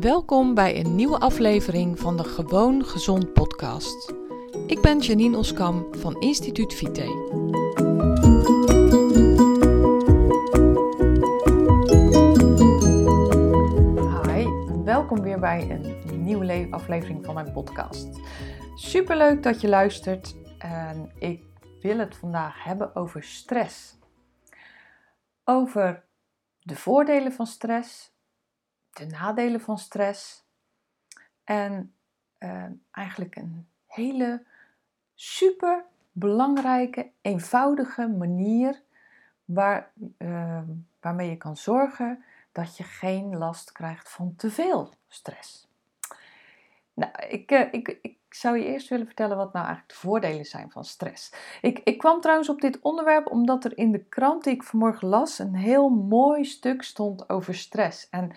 Welkom bij een nieuwe aflevering van de Gewoon Gezond podcast. Ik ben Janine Oskam van Instituut Vite. Hi, welkom weer bij een nieuwe aflevering van mijn podcast. Superleuk dat je luistert en ik wil het vandaag hebben over stress. Over de voordelen van stress de nadelen van stress. En ehm, eigenlijk een hele super belangrijke, eenvoudige manier waar, uh, waarmee je kan zorgen dat je geen last krijgt van te veel stress. Nou, ik, uh, ik, ik zou je eerst willen vertellen wat nou eigenlijk de voordelen zijn van stress. Ik, ik kwam trouwens op dit onderwerp omdat er in de krant die ik vanmorgen las een heel mooi stuk stond over stress. En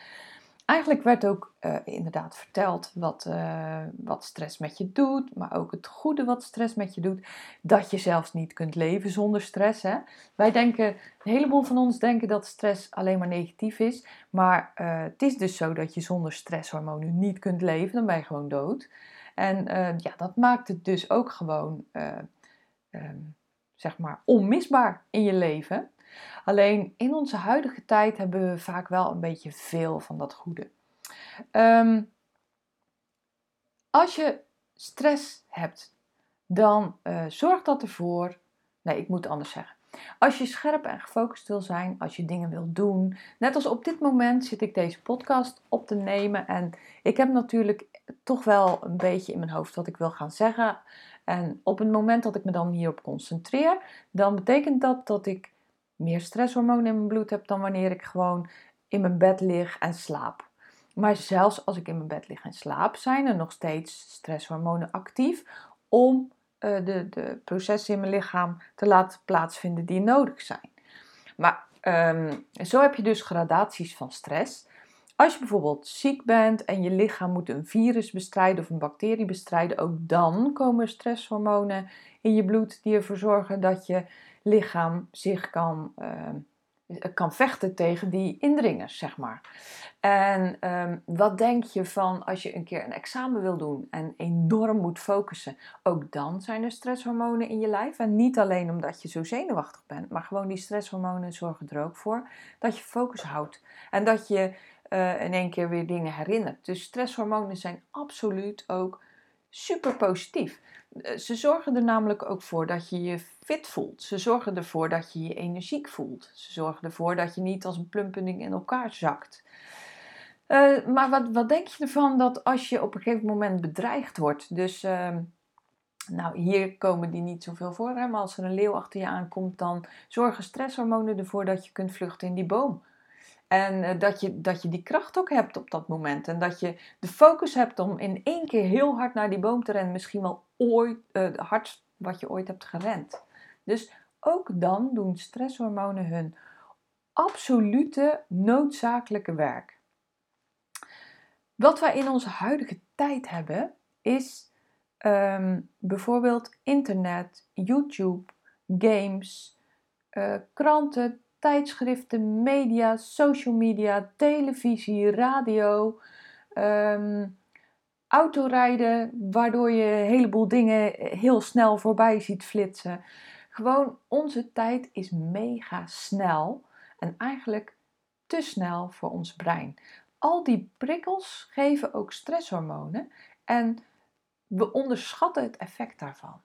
Eigenlijk werd ook uh, inderdaad verteld wat, uh, wat stress met je doet, maar ook het goede wat stress met je doet. Dat je zelfs niet kunt leven zonder stress. Hè? Wij denken, een heleboel van ons denken dat stress alleen maar negatief is. Maar uh, het is dus zo dat je zonder stresshormonen niet kunt leven, dan ben je gewoon dood. En ja, dat maakt het dus ook gewoon, um, zeg maar, onmisbaar in je leven. Alleen in onze huidige tijd hebben we vaak wel een beetje veel van dat goede. Um, als je stress hebt, dan uh, zorgt dat ervoor. Nee, ik moet anders zeggen. Als je scherp en gefocust wil zijn, als je dingen wil doen. Net als op dit moment zit ik deze podcast op te nemen. En ik heb natuurlijk toch wel een beetje in mijn hoofd wat ik wil gaan zeggen. En op het moment dat ik me dan hierop concentreer, dan betekent dat dat ik meer stresshormonen in mijn bloed heb dan wanneer ik gewoon in mijn bed lig en slaap. Maar zelfs als ik in mijn bed lig en slaap, zijn er nog steeds stresshormonen actief om uh, de, de processen in mijn lichaam te laten plaatsvinden die nodig zijn. Maar um, zo heb je dus gradaties van stress. Als je bijvoorbeeld ziek bent en je lichaam moet een virus bestrijden of een bacterie bestrijden, ook dan komen stresshormonen in je bloed die ervoor zorgen dat je lichaam zich kan, uh, kan vechten tegen die indringers, zeg maar. En um, wat denk je van als je een keer een examen wil doen en enorm moet focussen? Ook dan zijn er stresshormonen in je lijf. En niet alleen omdat je zo zenuwachtig bent, maar gewoon die stresshormonen zorgen er ook voor dat je focus houdt. En dat je uh, in één keer weer dingen herinnert. Dus stresshormonen zijn absoluut ook super positief. Eh, ze zorgen er namelijk ook voor dat je je fit voelt. Ze zorgen ervoor dat je je energiek voelt. Ze zorgen ervoor dat je niet als een plumpudding in elkaar zakt. Uh, maar wat, wat denk je ervan dat als je op een gegeven moment bedreigd wordt? Dus, uh, nou, hier komen die niet zoveel voor, hè, maar als er een leeuw achter je aankomt, dan zorgen stresshormonen ervoor dat je kunt vluchten in die boom. En uh, dat, je, dat je die kracht ook hebt op dat moment. En dat je de focus hebt om in één keer heel hard naar die boom te rennen. Misschien wel ooit, uh, hard wat je ooit hebt gerend. Dus ook dan doen stresshormonen hun absolute noodzakelijke werk. Wat wij in onze huidige tijd hebben, is um, bijvoorbeeld internet, YouTube, games, uh, kranten, tijdschriften, media, social media, televisie, radio, um, autorijden, waardoor je een heleboel dingen heel snel voorbij ziet flitsen. Gewoon onze tijd is mega snel en eigenlijk te snel voor ons brein. Al die prikkels geven ook stresshormonen en we onderschatten het effect daarvan.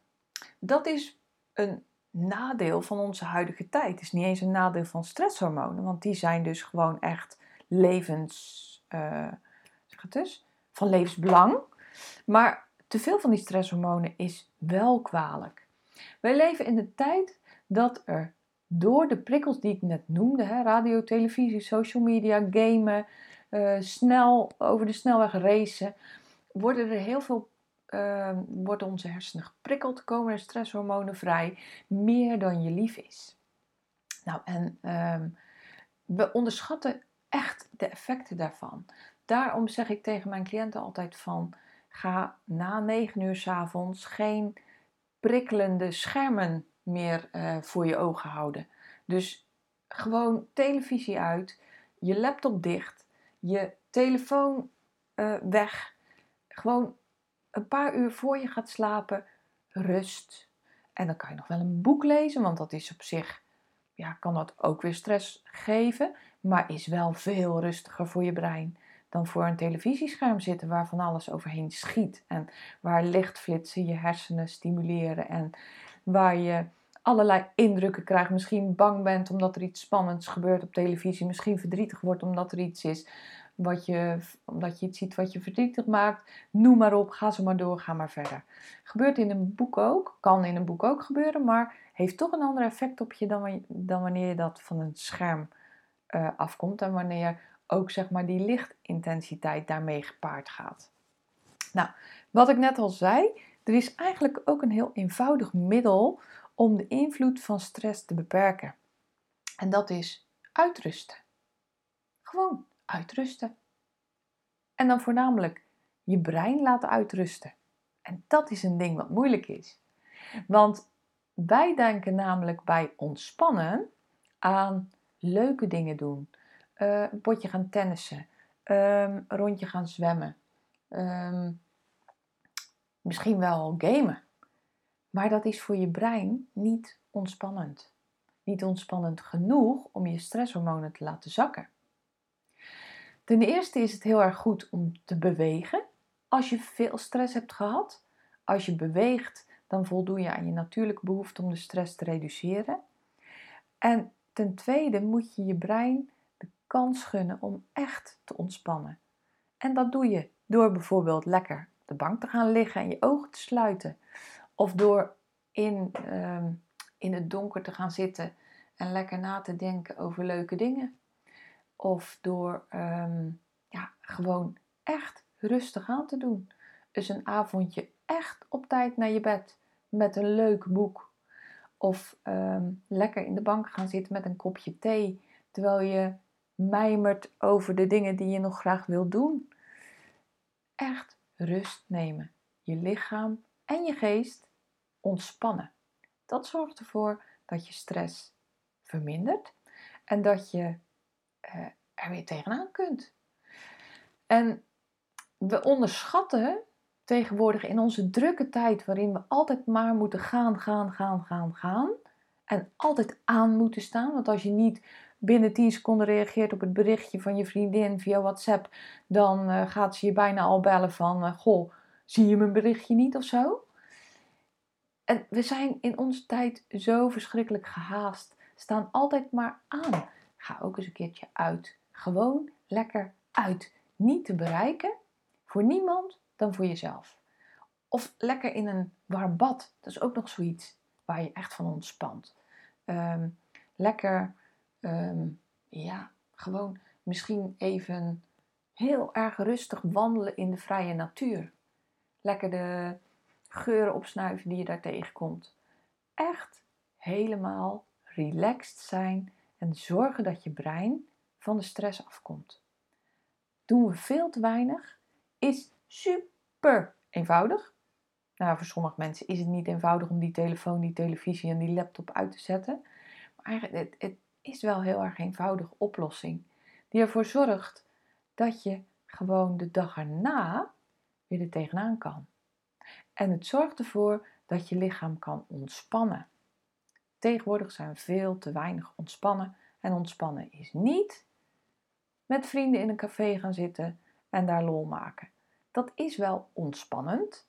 Dat is een nadeel van onze huidige tijd. Het is niet eens een nadeel van stresshormonen, want die zijn dus gewoon echt levens, uh, zeg het dus, van levensbelang. Maar te veel van die stresshormonen is wel kwalijk. Wij leven in de tijd dat er door de prikkels die ik net noemde, hè, radio, televisie, social media, gamen, uh, snel over de snelweg racen, worden er heel veel uh, worden onze hersenen geprikkeld, komen er stresshormonen vrij, meer dan je lief is. Nou, en uh, we onderschatten echt de effecten daarvan. Daarom zeg ik tegen mijn cliënten altijd van, ga na 9 uur s avonds geen prikkelende schermen meer uh, voor je ogen houden. Dus gewoon televisie uit, je laptop dicht, je telefoon eh, weg. Gewoon een paar uur voor je gaat slapen, rust. En dan kan je nog wel een boek lezen, want dat is op zich, ja, kan dat ook weer stress geven, maar is wel veel rustiger voor je brein dan voor een televisiescherm zitten waar van alles overheen schiet en waar lichtflitsen je hersenen stimuleren en waar je allerlei indrukken krijgt. Misschien bang bent omdat er iets spannends gebeurt op televisie, misschien verdrietig wordt omdat er iets is wat je, omdat je iets ziet wat je verdrietig maakt. Noem maar op, ga zo maar door, ga maar verder. Gebeurt in een boek ook, kan in een boek ook gebeuren, maar heeft toch een ander effect op je dan, wanneer je dat van een scherm uh, afkomt en wanneer ook zeg maar die lichtintensiteit daarmee gepaard gaat. Nou, wat ik net al zei, er is eigenlijk ook een heel eenvoudig middel om de invloed van stress te beperken. En dat is uitrusten. Gewoon uitrusten. En dan voornamelijk je brein laten uitrusten. En dat is een ding wat moeilijk is. Want wij denken namelijk bij ontspannen aan leuke dingen doen. Uh, een potje gaan tennissen. Um, een rondje gaan zwemmen. Ehm, misschien wel gamen. Maar dat is voor je brein niet ontspannend. Niet ontspannend genoeg om je stresshormonen te laten zakken. Ten eerste is het heel erg goed om te bewegen. Als je veel stress hebt gehad, als je beweegt, dan voldoe je aan je natuurlijke behoefte om de stress te reduceren. En ten tweede moet je je brein de kans gunnen om echt te ontspannen. En dat doe je door bijvoorbeeld lekker op de bank te gaan liggen en je ogen te sluiten. Of door in, ehm, in het donker te gaan zitten en lekker na te denken over leuke dingen. Of door ehm, ja, gewoon echt rustig aan te doen. Dus een avondje echt op tijd naar je bed met een leuk boek. Of ehm, lekker in de bank gaan zitten met een kopje thee. Terwijl je mijmert over de dingen die je nog graag wil doen. Echt rust nemen. Je lichaam en je geest ontspannen. Dat zorgt ervoor dat je stress vermindert en dat je er weer tegenaan kunt. En we onderschatten tegenwoordig in onze drukke tijd, waarin we altijd maar moeten gaan, gaan, gaan, gaan, gaan. En altijd aan moeten staan. Want als je niet binnen 10 seconden reageert op het berichtje van je vriendin via WhatsApp, dan uh, gaat ze je bijna al bellen van: uh, Goh, zie je mijn berichtje niet of zo? En we zijn in onze tijd zo verschrikkelijk gehaast. Staan altijd maar aan. Ga ook eens een keertje uit. Gewoon lekker uit. Niet te bereiken voor niemand dan voor jezelf. Of lekker in een warm bad. Dat is ook nog zoiets waar je echt van ontspant. Ehm, lekker, ehm, ja, gewoon misschien even heel erg rustig wandelen in de vrije natuur. Lekker de geuren opsnuiven die je daar tegenkomt. Echt helemaal relaxed zijn en zorgen dat je brein van de stress afkomt. Doen we veel te weinig, is super eenvoudig. Nou, voor sommige mensen is het niet eenvoudig om die telefoon, die televisie en die laptop uit te zetten. Maar het, het is wel heel erg eenvoudige oplossing. Die ervoor zorgt dat je gewoon de dag erna weer er tegenaan kan. En het zorgt ervoor dat je lichaam kan ontspannen. Tegenwoordig zijn we veel te weinig ontspannen. En ontspannen is niet met vrienden in een café gaan zitten en daar lol maken. Dat is wel ontspannend,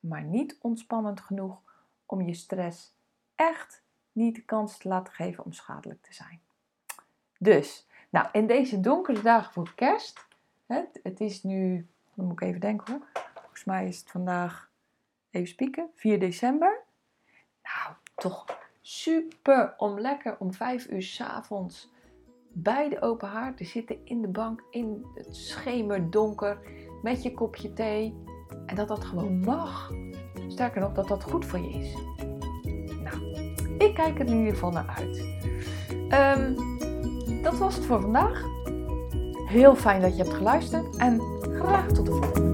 maar niet ontspannend genoeg om je stress echt niet de kans te laten geven om schadelijk te zijn. Dus, nou, in deze donkere dagen voor kerst, het, het is nu, dan moet ik even denken hoor, volgens mij is het vandaag, even spieken, 4 december. Nou, toch super om lekker om 5 uur s avonds bij de open haard te zitten in de bank in het schemerdonker met je kopje thee. En dat dat gewoon mag. Sterker nog, dat dat goed voor je is. Nou, ik kijk er in ieder geval naar uit. Um, dat was het voor vandaag. Heel fijn dat je hebt geluisterd en graag tot de volgende.